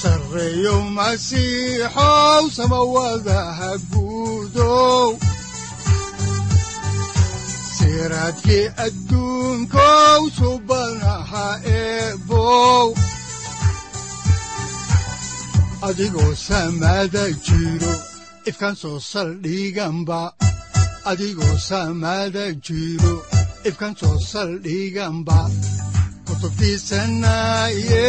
sareyow masiixow samawadaha guudow siraadkii subanaha eebow adigoo samada jiro ifkaan soo soo saldhiganba kutubtiisanaye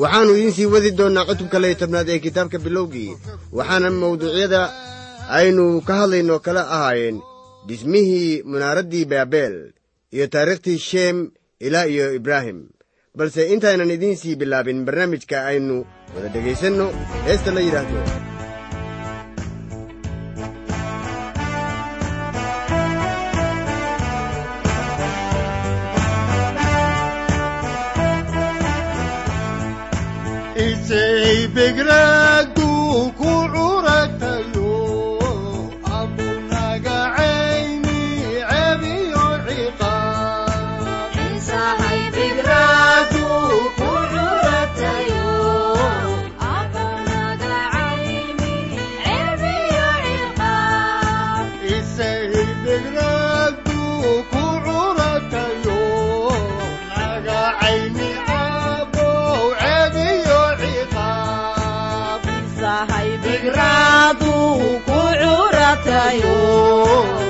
waxaannu idiin sii wadi doonnaa cutubka laya tobnaad ee kitaabka bilowgii waxaana mawduucyada aynu ka hadlayno kala ahaayeen dhismihii munaaraddii baabeel iyo taariikhtii sheem ilaa iyo ibraahim. Balse intaynan idiin sii bilaabin barnaamijka aynu wada dhegaysanno heesta la yidhaahdo isay cilmigiisa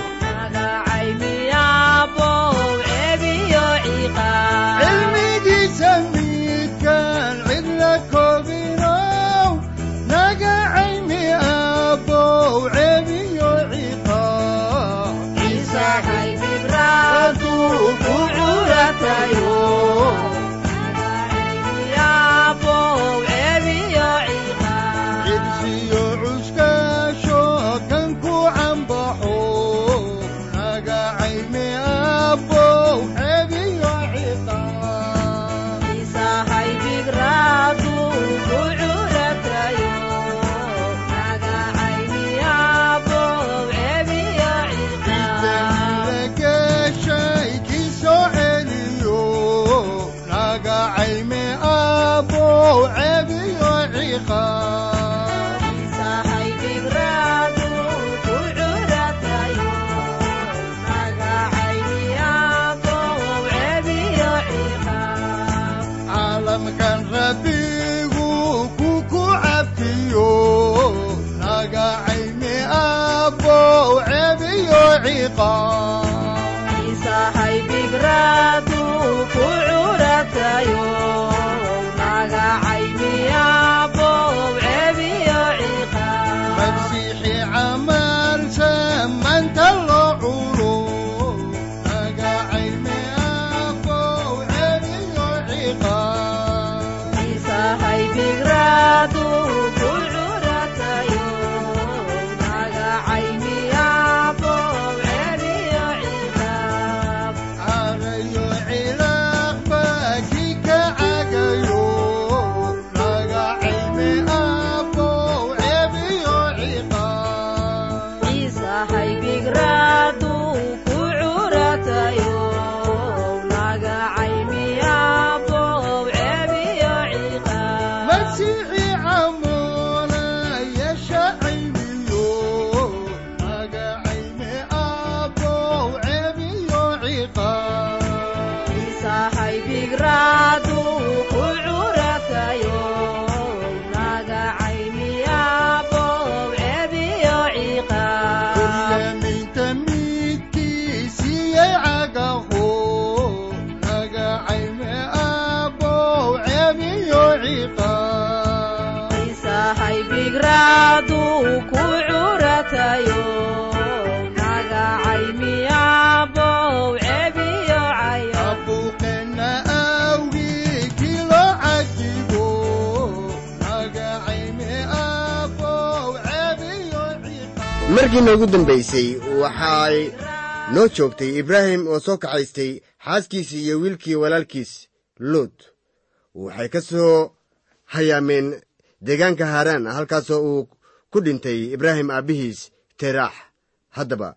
markii noogu dambaysay waxay noo joogtay ibraahim oo soo kaxaystay xaaskiisii iyo wiilkii walaalkiis luut. Waxay ka soo hayaameen deegaanka haaraan halkaasoo uu ku dhintay ibraahim aabbihiis teraax. Haddaba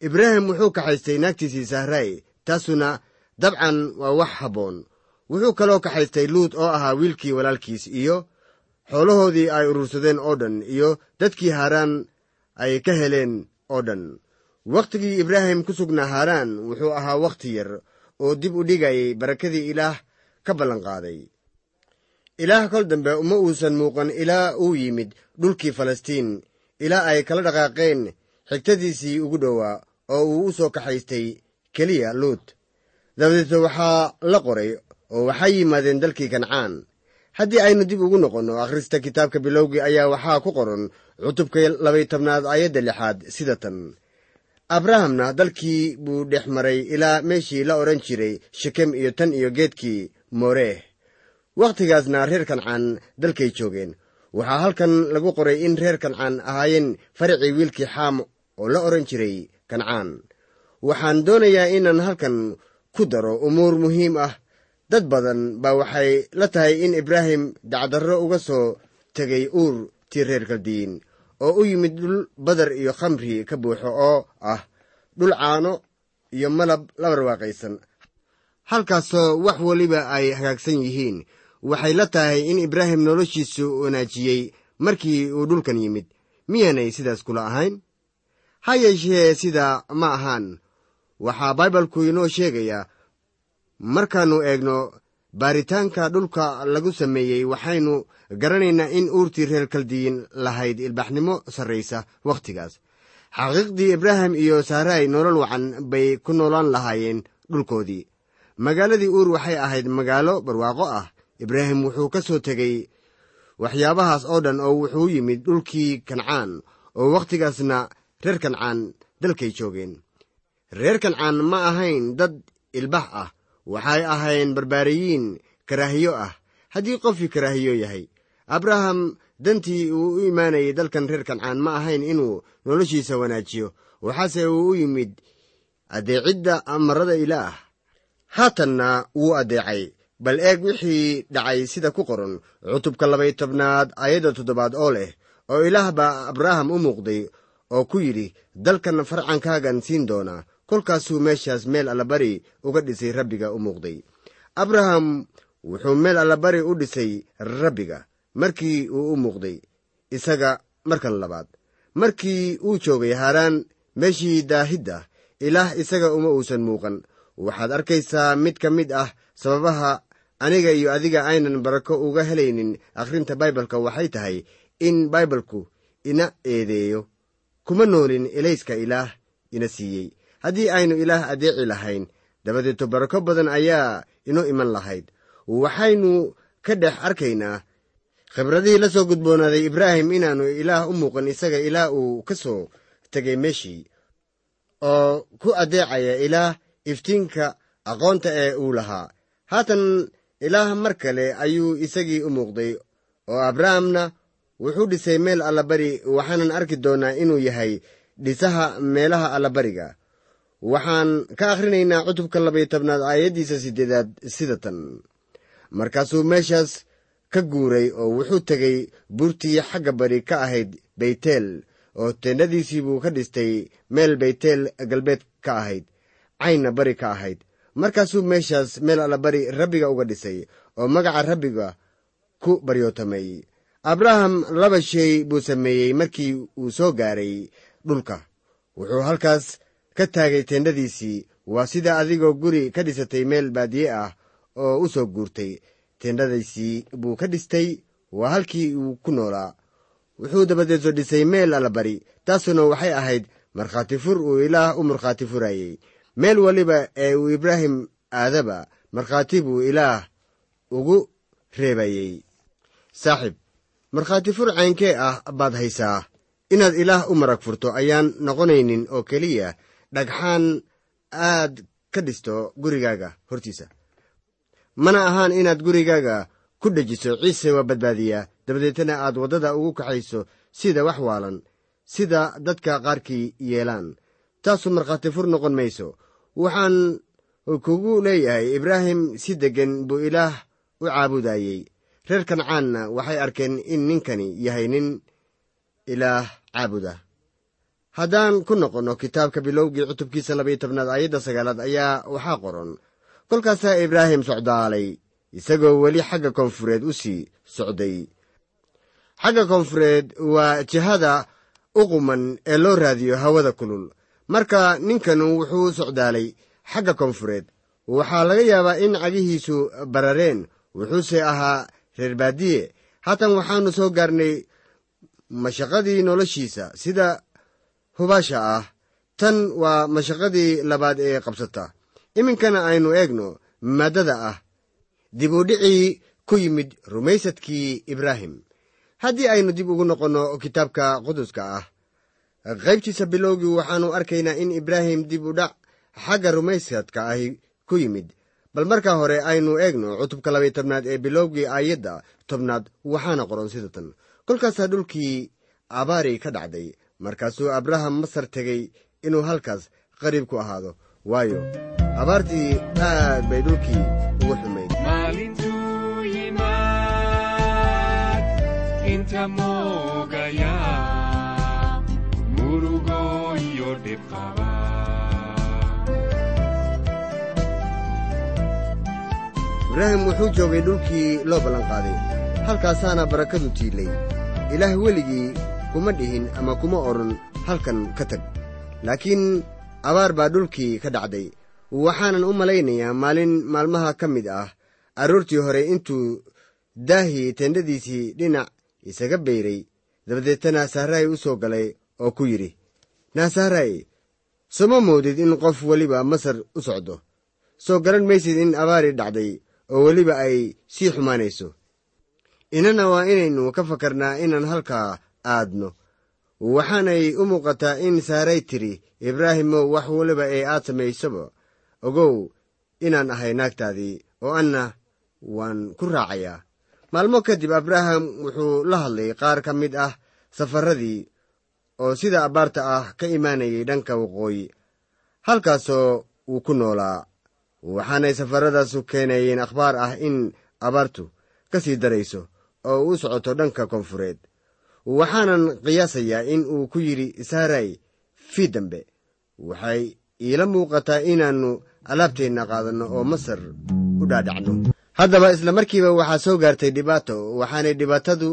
ibraahim wuxuu kaxaystay naagtiisii sahraay taasuna dabcan waa wax habboon. Wuxuu kaloo kaxaystay luut oo ahaa wiilkii walaalkiis iyo xoolahoodii ay urursadeen oo dhan iyo dadkii haaraan ay ka heleen oo dhan. Wakhtigii ibraahim ku sugnaa haaraan wuxuu ahaa wakhti yar oo dib u dhigayay barakadii ilaah ka ballanqaaday. Ilaah kol dambe uma uusan muuqan ilaa uu yimid dhulkii falastiin ilaa ay kala dhaqaaqeen xigtadiisii ugu dhowaa oo uu u soo kaxaystay keliya luut. Dabadeedna waxaa la qoray oo waxay yimaadeen dalkii kancaan haddii aynu dib ugu noqonno akhrista kitaabka bilowgii ayaa waxaa ku qoran cutubka labay tobnaad aayadda lixaad sida tan. Abrahamna dalkii buu dhex maray ilaa meeshii la odhan jiray shekem iyo tan iyo geedkii moreeh wakhtigaasna reer kancaan dalkay joogeen. Waxaa halkan lagu qoray in reer kancaan ahaayeen faracii wiilkii xaam oo la odhan jiray kancaan. Waxaan doonayaa inaan halkan ku daro umuur muhiim ah dad badan baa waxay la tahay in ibraahim dacdarro uga soo tegay uur tii reer kaldiyin oo u yimid dhul badar iyo khamri ka buuxo oo ah dhul caano iyo malab la barwaaqaysan halkaasoo wax weliba ay hagaagsan yihiin waxay la tahay in ibraahim noloshiisu wanaajiyey markii uu dhulkan yimid. Miyaanay sidaas kula ahayn? Ha yeeshee sidaa ma ahaan. Waxaa baibalku inoo sheegayaa markaannu eegno baaritaanka dhulka lagu sameeyey waxaynu garanaynaa in uurtii reer kaldiyin lahayd ilbaxnimo sarraysa wakhtigaas. Xaqiiqdii ibraahim iyo saarai nolol wacan bay ku noolaan lahaayeen dhulkoodii. Magaaladii uur waxay ahayd magaalo barwaaqo ah. Ibraahim wuxuu ka soo tegey waxyaabahaas oo dhan oo wuxuu yimid dhulkii kancaan oo wakhtigaasna reer kancaan dalkay joogeen. Reer kancaan ma ahayn dad ilbax ah waxay ahayn barbaariyiin karaahiyo ah. Haddii qofkii karaahiyo yahay abraham dantii uu u imaanayay dalkan reer kancaan ma ahayn inuu noloshiisa wanaajiyo. Waxaase uu u yimid addeecidda amarada ilaah. Haatanna wuu addeecay bal eeg wixii dhacay sida ku qoran cutubka labay tobnaad aayadda toddobaad oo leh oo ilaah baa abraham u muuqday oo ku yidhi dalkan farcankaagan siin doonaa kolkaasuu meeshaas meel allabari uga dhisay rabbiga u muuqday. Abraham wuxuu meel allabari u dhisay rabbiga markii uu u muuqday isaga markan labaad. Markii uu joogay haaraan meeshii daahidda ilaah isaga uma uusan muuqan. Waxaad arkaysaa mid ka mid ah sababaha aniga iyo adiga aynan barako uga helaynin akhrinta baibalka waxay tahay in baibalku ina eedeeyo kuma noolin elayska ilaah ina siiyey haddii aynu ilaah adeeci lahayn dabadeeto barako badan ayaa inoo iman lahayd. Waxaynu ka dhex arkaynaa khibradihii la soo gudboonaaday ibraahim inaannu ilaah u muuqan isaga ilaa uu ka soo tegay meeshii oo ku addeecaya ilaah iftiinka aqoonta ee uu lahaa. Haatan ilaah mar kale ayuu isagii u muuqday oo abrahamna wuxuu dhisay meel allabari waxaanan arki doonnaa inuu yahay dhisaha meelaha allabariga waxaan ka akhrinaynaa cutubka labay tobnaad aayaddiisa siddeedaad sida tan markaasuu meeshaas ka guuray oo wuxuu tegey buurtii xagga bari ka ahayd beyteel oo teendhadiisii buu ka dhistay meel beyteel galbeed ka ahayd caynna bari ka ahayd. Markaasuu meeshaas meel allabari rabbiga uga dhisay oo magaca rabbiga ku baryootamay abraham laba shay buu sameeyey markii uu soo gaaray dhulka. Wuxuu halkaas ka taagay teendhadiisii waa sida adigoo guri ka dhisatay meel baadiye ah oo u soo guurtay. Teendhadiisii buu ka dhistay waa halkii uu ku noolaa. Wuxuu dabadeeso dhisay meel allabari taasuna waxay ahayd markhaati fur uu ilaah u markhaati furayey meel weliba ee uu ibraahim aadaba markhaati buu ilaah ugu reebayey saaxiib markhaati fur caynkee ah baad haysaa. Inaad ilaah u marag furto ayaan noqonaynin oo keliya dhagxaan aad ka dhisto gurigaaga hortiisa. Mana ahaan inaad gurigaaga ku dhejiso ciise waa badbaadiyaa. Dabadeetna aad waddada ugu kaxayso sida wax waalan sida dadka qaarkii yeelaan. Taasu markhaati fur noqon mayso. Waxaan kugu leeyahay ibraahim si deggan buu ilaah u caabudayey reer kancaanna waxay arkeen in ninkani yahay nin ilaah caabuda haddaan ku noqonno kitaabka bilowgii cutubkiisa labaiyo tobnaad aayadda sagaalaad ayaa waxaa qoran. Kolkaasaa ibraahim socdaalay isagoo weli xagga koonfureed u sii socday. Xagga koonfureed waa jihada u quman ee loo raadiyo hawada kulul. Marka ninkanu wuxuu socdaalay xagga koonfureed waxaa laga yaabaa in cagihiisu barareen wuxuuse ahaa reer baadiye. Haatan waxaannu soo gaarnay mashaqadii noloshiisa sida hubaasha ah tan waa mashaqadii labaad ee qabsata. Iminkana aynu eegno maaddada ah. Dib u dhicii ku yimid rumaysadkii ibraahim. Haddii aynu dib ugu noqonno kitaabka quduska ah qaybtiisa bilowgii waxaannu arkaynaa in ibraahim dib u dhac xagga rumaysadka ahi ku yimid. Bal marka hore aynu eegno cutubka labaiy tobnaad ee bilowgii aayadda tobnaad waxaana qoran sida tan kolkaasaa dhulkii abaari ka dhacday markaasuu abraham masar tegey inuu halkaas qariib ku ahaado. Waayo abaartii aad bay dhulkii ugu xumayd. Maalintuu yimaad inta moogaya murugo iyo dhibqaba ibraahim wuxuu joogay dhulkii loo ballanqaaday halkaasaana barakadu tiilay. Ilaah weligii kuma dhihin ama kuma odhan halkan ka tag. Laakiin abaar baa dhulkii ka dhacday. Waxaanan u malaynayaa maalin maalmaha ka mid ah. Aroortii hore intuu daahii tendhadiisii dhinac isaga bayray dabadeetana sahraay u soo galay oo ku yidhi naasahraay soma moodid in qof weliba masar u socdo. Soo garan maysid in abaari dhacday oo weliba ay sii xumaanayso. Inana waa inaynu ka fakarnaa inaan halkaa aadno. Waxaanay u muuqataa in saaray tiri ibraahimow wax weliba ee aad samaysaba ogow inaan ahay naagtaadii oo anna waan ku raacayaa. Maalmo kadib abraham wuxuu la hadlay qaar ka mid ah safarradii oo sida abbaarta ah ka imaanayay dhanka waqooyi halkaasoo uu ku noolaa. Waxaanay safarradaasu keenayeen akhbaar ah in abaartu ka sii darayso oo u socoto dhanka koonfureed waxaanan qiyaasayaa in uu ku yidhi saaray fii dambe waxay iila muuqataa inaannu alaabteenna qaadanno oo masar u dhaadhacno haddaba isla markiiba waxaa soo gaartay dhibaato waxaanay dhibaatadu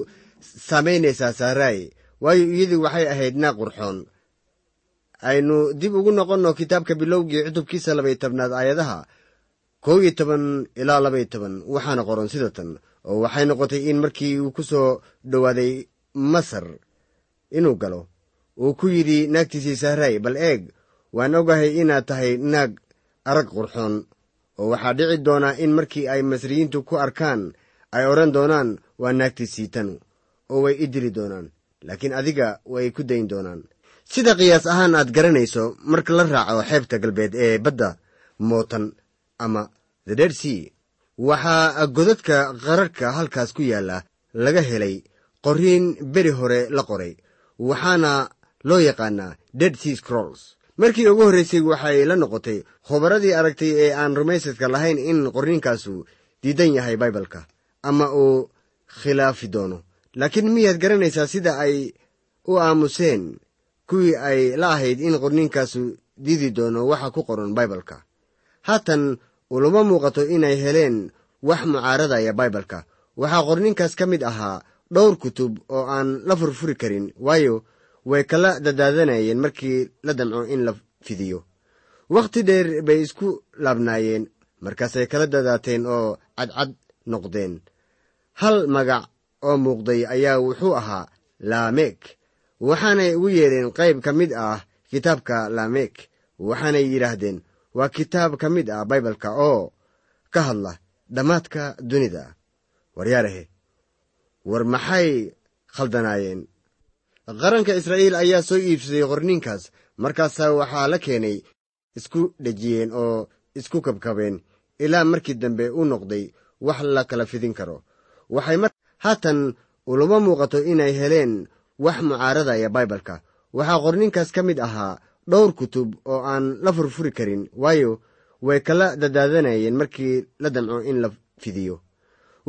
saamaynaysaa saaraay waayo iyadii waxay ahayd naaq qurxoon aynu dib ugu noqonno kitaabka bilowgii cutubkiisa labay tobnaad aayadaha kow iyo toban ilaa labay toban waxaana qoran sida tan oo waxay noqotay in markii uu ku soo dhowaaday masar inuu galo uu ku yidhi naagtiisii sahraay bal eeg waan ogahay inaad tahay naag arag qurxoon oo waxaa dhici doonaa in markii ay masriyiintu ku arkaan ay odhan doonaan waa naagtiisii tanu oo way i dili doonaan laakiin adiga way ku dayn doonaan. Sida qiyaas ahaan aad garanayso marka la raaco xeebta galbeed ee badda mootan ama the dead sea waxaa godadka qararhka halkaas ku yaalla laga helay qoriin beri hore la qoray waxaana loo yaqaanaa dead sea scrolls. Markii ugu horraysay waxay la noqotay khubaradii aragtay ee aan rumaysadka lahayn in qorniinkaasu diidan yahay baibalka ama uu khilaafi doono. Laakiin miyaad garanaysaa sida ay u aamuseen kuwii ay la ahayd in qorniinkaasu diidi doono waxa ku qoran baibalka haatan ulama muuqato inay heleen wax mucaaradaya baibalka waxaa qorninkaas ka mid ahaa dhowr kutub oo aan la furfuri karin waayo way kala dadaadanayeen markii la damco in la fidiyo. Wakhti dheer bay isku laabnaayeen markaasay kala dadaateen oo cadcad noqdeen. Hal magac oo muuqday ayaa wuxuu ahaa laameek waxaanay ugu yeedheen qayb ka mid ah kitaabka laameek waxaanay yidhaahdeen waa kitaab ka mid ah baibalka oo ka hadla dhammaadka dunida. Waryaarahe war maxay khaldanaayeen? Qaranka israa'iil ayaa soo iibsaday qorninkaas markaasaa waxaa la keenay isku dhejiyeen oo isku kabkabeen ilaa markii dambe u noqday wax la kala fidin karo. Waxay mar haatan ulama muuqato inay heleen wax mucaaradaya baibalka. Waxaa qorninkaas ka mid ahaa dhowr kutub oo aan la furfuri karin waayo way kala dadaadanayeen markii la damco in la fidiyo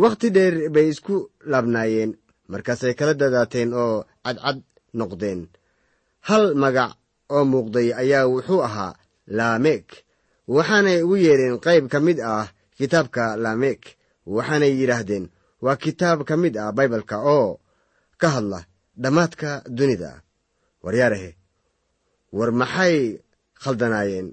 wakhti dheer bay isku laabnaayeen markaasay kala dadaateen oo cadcad noqdeen. Hal magac oo muuqday ayaa wuxuu ahaa laamek waxaanay ugu yeedheen qayb ka mid ah kitaabka laamek waxaanay yidhaahdeen waa kitaab ka mid ah baibalka oo ka hadla dhammaadka dunida. Waryaarahe war maxay khaldanaayeen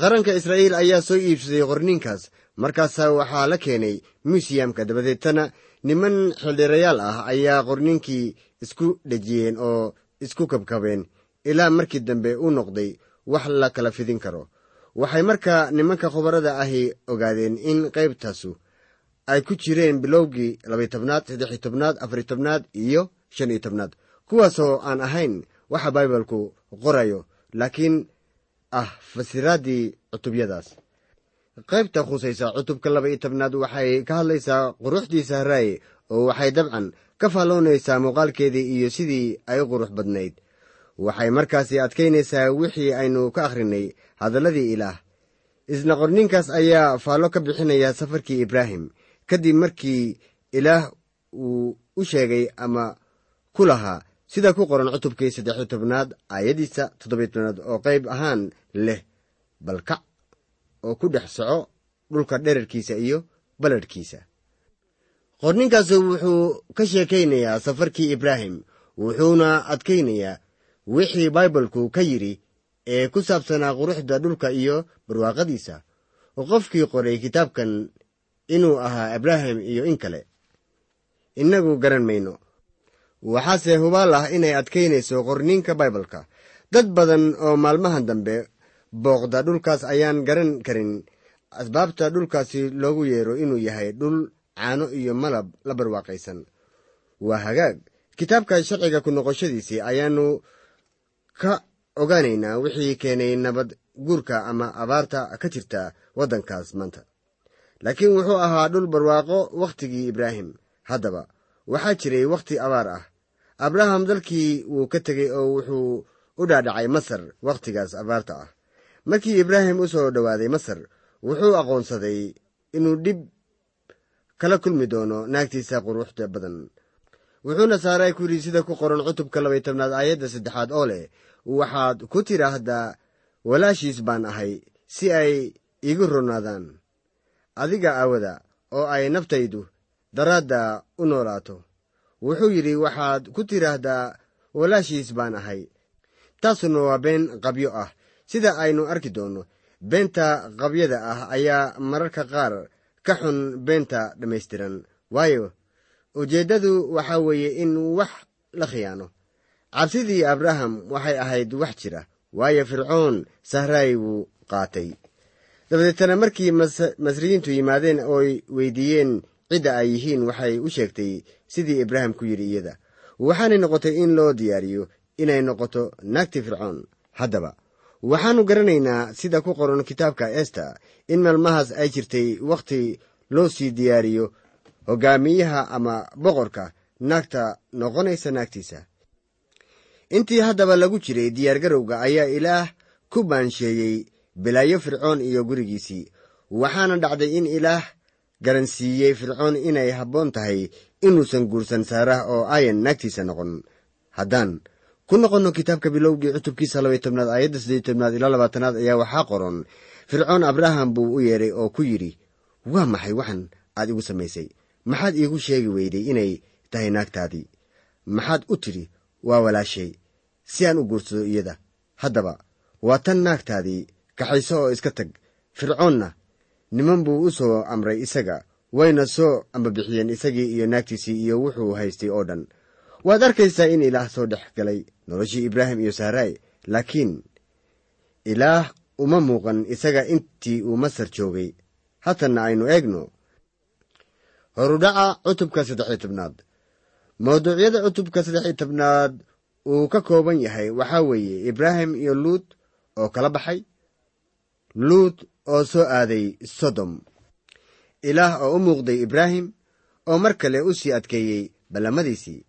qaranka israa'iil ayaa soo iibsaday qorninkaas markaasaa waxaa la keenay muusiyamka dabadeetana niman xildhirayaal ah ayaa qorninkii isku dhejiyeen oo isku kabkabeen ilaa markii dambe u noqday wax la kala fidin karo. Waxay markaa nimanka khubarada ahi ogaadeen in qaybtaasu ay ku jireen bilowgii labay tobnaad saddex tobnaad afari tobnaad iyo shan iyo tobnaad kuwaasoo aan ahayn waxa baibalku qorayo laakiin ah fasiraaddii cutubyadaas qaybta khusaysa cutubka laba iyo tobnaad waxay ka hadlaysaa quruxdii sahraaye oo waxay dabcan ka faalloonaysaa muuqaalkeedii iyo sidii ay u qurux badnayd. Waxay markaasi adkaynaysaa wixii aynu ka akhrinay hadalladii ilaah. Isna qorninkaas ayaa faallo ka bixinaya safarkii ibraahim. Kadib markii ilaah uu u sheegay ama ku lahaa sida ku qoran cutubkii saddexiyo tobnaad aayaddiisa toddobiyo tobnaad oo qayb ahaan leh balkac oo ku dhex soco dhulka dherarkiisa iyo balladhkiisa qorninkaasu wuxuu ka sheekaynayaa safarkii ibraahim wuxuuna adkaynayaa wixii baibalku ka yidhi ee ku saabsanaa quruxda dhulka iyo barwaaqadiisa oo qofkii qoray kitaabkan inuu ahaa abraham iyo in kale. Innagu garan mayno waxaase hubaal ah inay adkaynayso qorniinka baibalka dad badan oo maalmahan dambe booqda dhulkaas ayaan garan karin. Asbaabta dhulkaasi loogu yeero inuu yahay dhul caano iyo malab la barwaaqaysan. Waa hagaag. Kitaabka sharciga ku noqoshadiisii ayaannu ka ogaanaynaa wixii keenay nabad guurka ama abaarta ka jirta waddankaas maanta. Laakiin wuxuu ahaa dhul barwaaqo wakhtigii ibraahim. Haddaba waxaa jiray wakhti abaar ah. Abraham dalkii wuu ka tegey oo wuxuu u dhaadhacay masar wakhtigaas abaarta ah markii ibraahim u soo dhowaaday masar wuxuu aqoonsaday inuu dhib kala kulmi doono naagtiisa quruxda badan. Wuxuuna saaray ku yidhi sida ku qoran cutubka labay tobnaad aayadda saddexaad oo leh waxaad ku tidhaahdaa walaashiis baan ahay si ay iigu ronaadaan adiga aawada oo ay naftaydu daraadda u noolaato. Wuxuu yidhi waxaad ku tidhaahdaa walaashiis baan ahay. Taasuna waa been qabyo ah sida aynu arki doonno beenta qabyada ah ayaa mararka qaar ka xun beenta dhammaystiran. Waayo ujeeddadu waxaa weeye in wax la khiyaano. Cabsidii abraham waxay ahayd wax jira waayo fircoon sahraay wuu qaatay. Dabadeetana markii masriyiintu yimaadeen ooy weydiiyeen cidda ay yihiin waxay u sheegtay sidii ibraahim ku yidhi iyada waxaanay noqotay in loo diyaariyo inay noqoto naagti fircoon haddaba waxaannu garanaynaa sida ku qoran kitaabka esta in maalmahaas ay jirtay wakhti loo sii diyaariyo hoggaamiyaha ama boqorka naagta noqonaysa naagtiisa. Intii haddaba lagu jiray diyaargarowga ayaa ilaah ku baansheeyey bilaayo fircoon iyo gurigiisii waxaana dhacday in ilaah garansiiyey fircoon inay habboon tahay inuusan guursan saarah oo ayan naagtiisa noqon. Haddaan ku noqonno kitaabka bilowgii cutubkiisa labay tobnaad aayadda saddeey tobnaad ilaa labaatanaad ayaa waxaa qoran fircoon abraham buu u yeedhay oo ku yidhi waa maxay waxan aad igu samaysay? Maxaad iigu sheegi weyday inay tahay naagtaadii? Maxaad u tidhi waa walaashay si aan u guursado iyada. Haddaba waa tan naagtaadii kaxayso oo iska tag. Fircoonna niman buu u soo amray isaga wayna soo ambabixiyeen isagii iyo naagtiisii iyo wuxuu haystay oo dhan waad arkaysaa in ilaah soo dhex galay noloshii ibraahim iyo sahraay laakiin ilaah uma muuqan isaga intii uu masar joogay. Hatanna aynu eegno horudhaca cutubka saddexiyo tobnaad. Mawduucyada cutubka saddex iyo tobnaad uu ka kooban yahay waxaa weeye ibraahim iyo luut oo kala baxay luut oo soo aaday sodom. Ilaah oo u muuqday ibraahim oo mar kale u sii adkeeyey ballamadiisii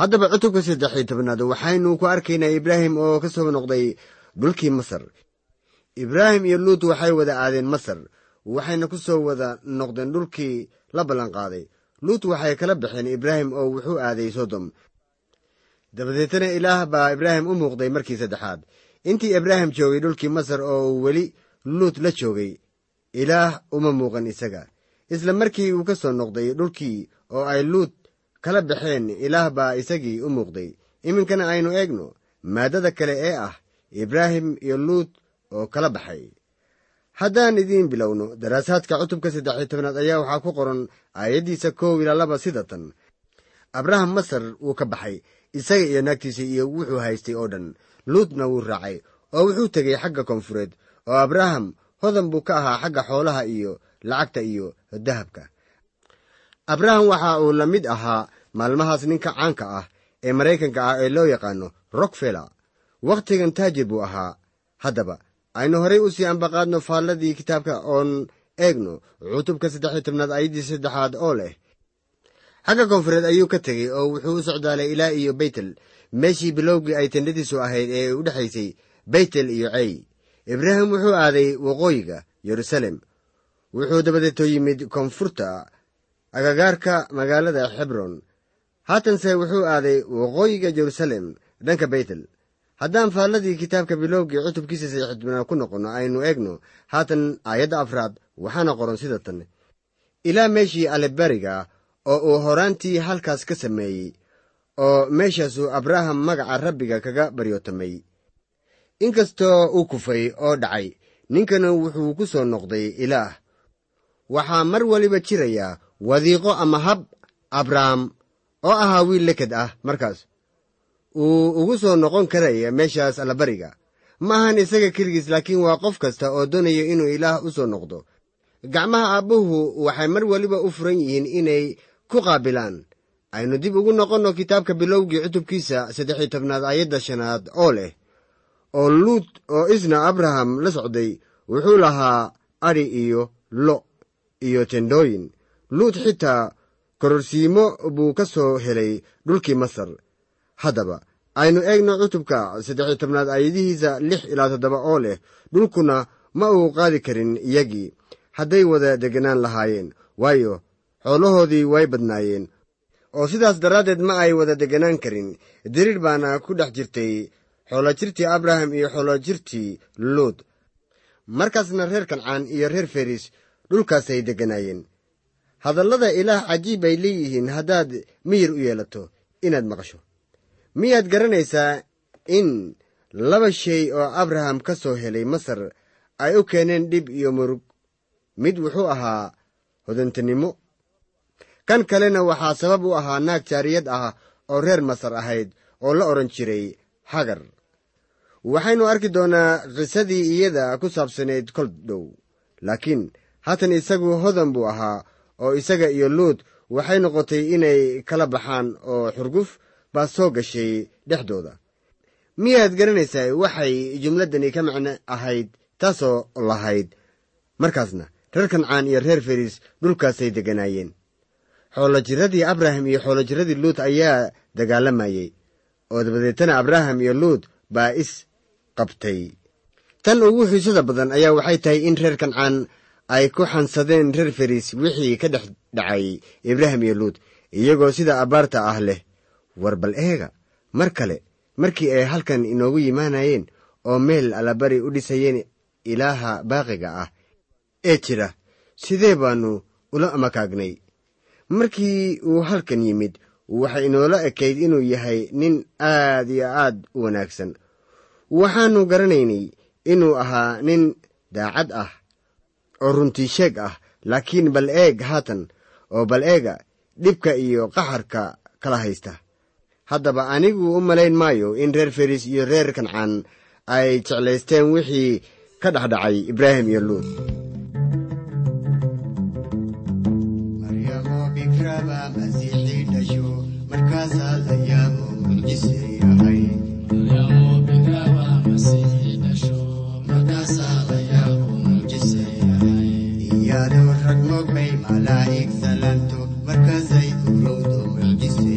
haddaba cutubka saddex iyo tobnaad waxaynu ku arkaynaa ibraahim oo ka soo noqday dhulkii masar. Ibraahim iyo luut waxay wada aadeen masar waxayna ku soo wada noqdeen dhulkii la ballanqaaday. Luut waxay kala baxeen ibraahim oo wuxuu aaday sodom. Dabadeetana ilaah baa ibraahim u muuqday markii saddexaad. Intii ibraahim joogay dhulkii masar oo uu weli luut la joogay ilaah uma muuqan isaga. Isla markii uu ka soo noqday dhulkii oo ay luut kala baxeen ilaah baa isagii u muuqday. Iminkana aynu eegno maaddada kale ee ah ibraahim iyo luut oo kala baxay. Haddaan idiin bilowno daraasaadka cutubka saddex iyo tobnaad ayaa waxaa ku qoran aayaddiisa kow ilaa laba sida tan. Abraham masar wuu ka baxay isaga iyo naagtiisa iyo wuxuu haystay oo dhan. Luutna wuu raacay oo wuxuu tegey xagga koonfureed oo abraham hodan buu ka ahaa xagga xoolaha iyo lacagta iyo dahabka abraham waxa uu la mid ahaa maalmahaas ninka caanka ah ee maraykanka ah ee loo yaqaano rockfeller wakhtigan taajir buu ahaa. Haddaba aynu horay u sii ambaqaadno faalladii kitaabka oon eegno cutubka saddex tobnaad ayaddii saddexaad oo leh. Xagga koonfureed ayuu ka tegey oo wuxuu u socdaalay ilaa iyo beytel meeshii bilowgii ay tendhadiisu ahayd ee u dhexaysay beytel iyo cey ibraahim wuxuu aaday waqooyiga yeruusaalem wuxuu dabadeeto yimid koonfurta agagaarka magaalada xebron haatanse wuxuu aaday waqooyiga jeruusaalem dhanka beytel. Haddaan faalladii kitaabka bilowgii cutubkiisa saddextobnaad ku noqonno aynu eegno haatan aayadda afraad waxaana qoran sida tan. Ilaa meeshii alebariga oo uu horaantii halkaas ka sameeyey oo meeshaasuu abraham magaca rabbiga kaga baryootamay inkastoo uu kufay oo dhacay ninkana wuxuu ku soo noqday ilaah. Waxaa mar waliba jiraya wadiiqo ama hab abraham oo ahaa wiil leked ah markaas. Uu ugu soo noqon karaya meeshaas allabariga. Ma ahan isaga keligiis laakiin waa qof kasta oo doonaya inuu ilaah u soo noqdo. Gacmaha aabbuhu waxay mar waliba u furan yihiin inay ku qaabilaan. Aynu dib ugu noqonno kitaabka bilowgii cutubkiisa saddexiyo tobnaad aayadda shanaad oo leh oo luut oo isna abraham la socday wuxuu lahaa adhi iyo lo iyo tendhooyin luut xitaa kororsiimo buu ka soo helay dhulkii masar. Haddaba aynu eegno cutubka saddexiyo tobnaad aayadihiisa lix ilaa toddoba oo leh dhulkuna ma uu qaadi karin iyagii. Hadday wada deganaan lahaayeen waayo xoolahoodii way badnaayeen. Oo sidaas daraaddeed ma ay wada deganaan karin. Diriir baana ku dhex jirtay xoolojirtii abraham iyo xoolojirtii luud markaasna reer kancaan iyo reer feris dhulkaasay degganaayeen hadallada ilaah cajiib bay leeyihiin haddaad miyir u yeelato inaad maqasho. Miyaad garanaysaa in laba shay oo abraham ka soo helay masar ay u keeneen dhib iyo murug? Mid wuxuu ahaa hodantinimo. Kan kalena waxaa sabab u ahaa naag jaariyad ah oo reer masar ahayd oo la odhan jiray hagar. Waxaynu arki doonnaa qisadii iyada ku saabsanayd kol dhow. Laakiin haatan isagu hodan buu ahaa oo isaga iyo luud waxay noqotay inay kala baxaan oo xurguf baa soo gashay dhexdooda. Miyaad garanaysaa waxay jumladdani ka macno ahayd taasoo lahayd. Markaasna reer kancaan iyo reer feris dhulkaasay degganaayeen xoolojiradii abraham iyo xoolojiradii luut ayaa dagaalamayey oo dabadeetana abraham iyo luut baa is qabtay. Tan ugu xiisada badan ayaa waxay tahay in reer kancaan ay ku xansadeen reer feris wixii ka dhex dhacay ibraahim iyo luut iyagoo sida abbaarta ah leh. War bal eega mar kale markii ay halkan inoogu yimaanayeen oo meel allabari u dhisayeen ilaaha baaqiga ah ee jira sidee baannu ula makaagnay? Markii uu halkan yimid waxay inoola ekayd inuu yahay nin aad iyo aad u wanaagsan. Waxaannu garanaynay inuu ahaa nin daacad ah oo runtii sheeg ah laakiin bal eeg haatan oo bal eega dhibka iyo qaxarka kala haysta. Haddaba anigu u malayn maayo in reer feris iyo reer kancaan ay jeclaysteen wixii ka dhexdhacay ibraahim iyo bikraba masiixii dhasho mucjise mogbay malaa'ig salanto markaasay urowdo mucjise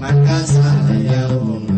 masar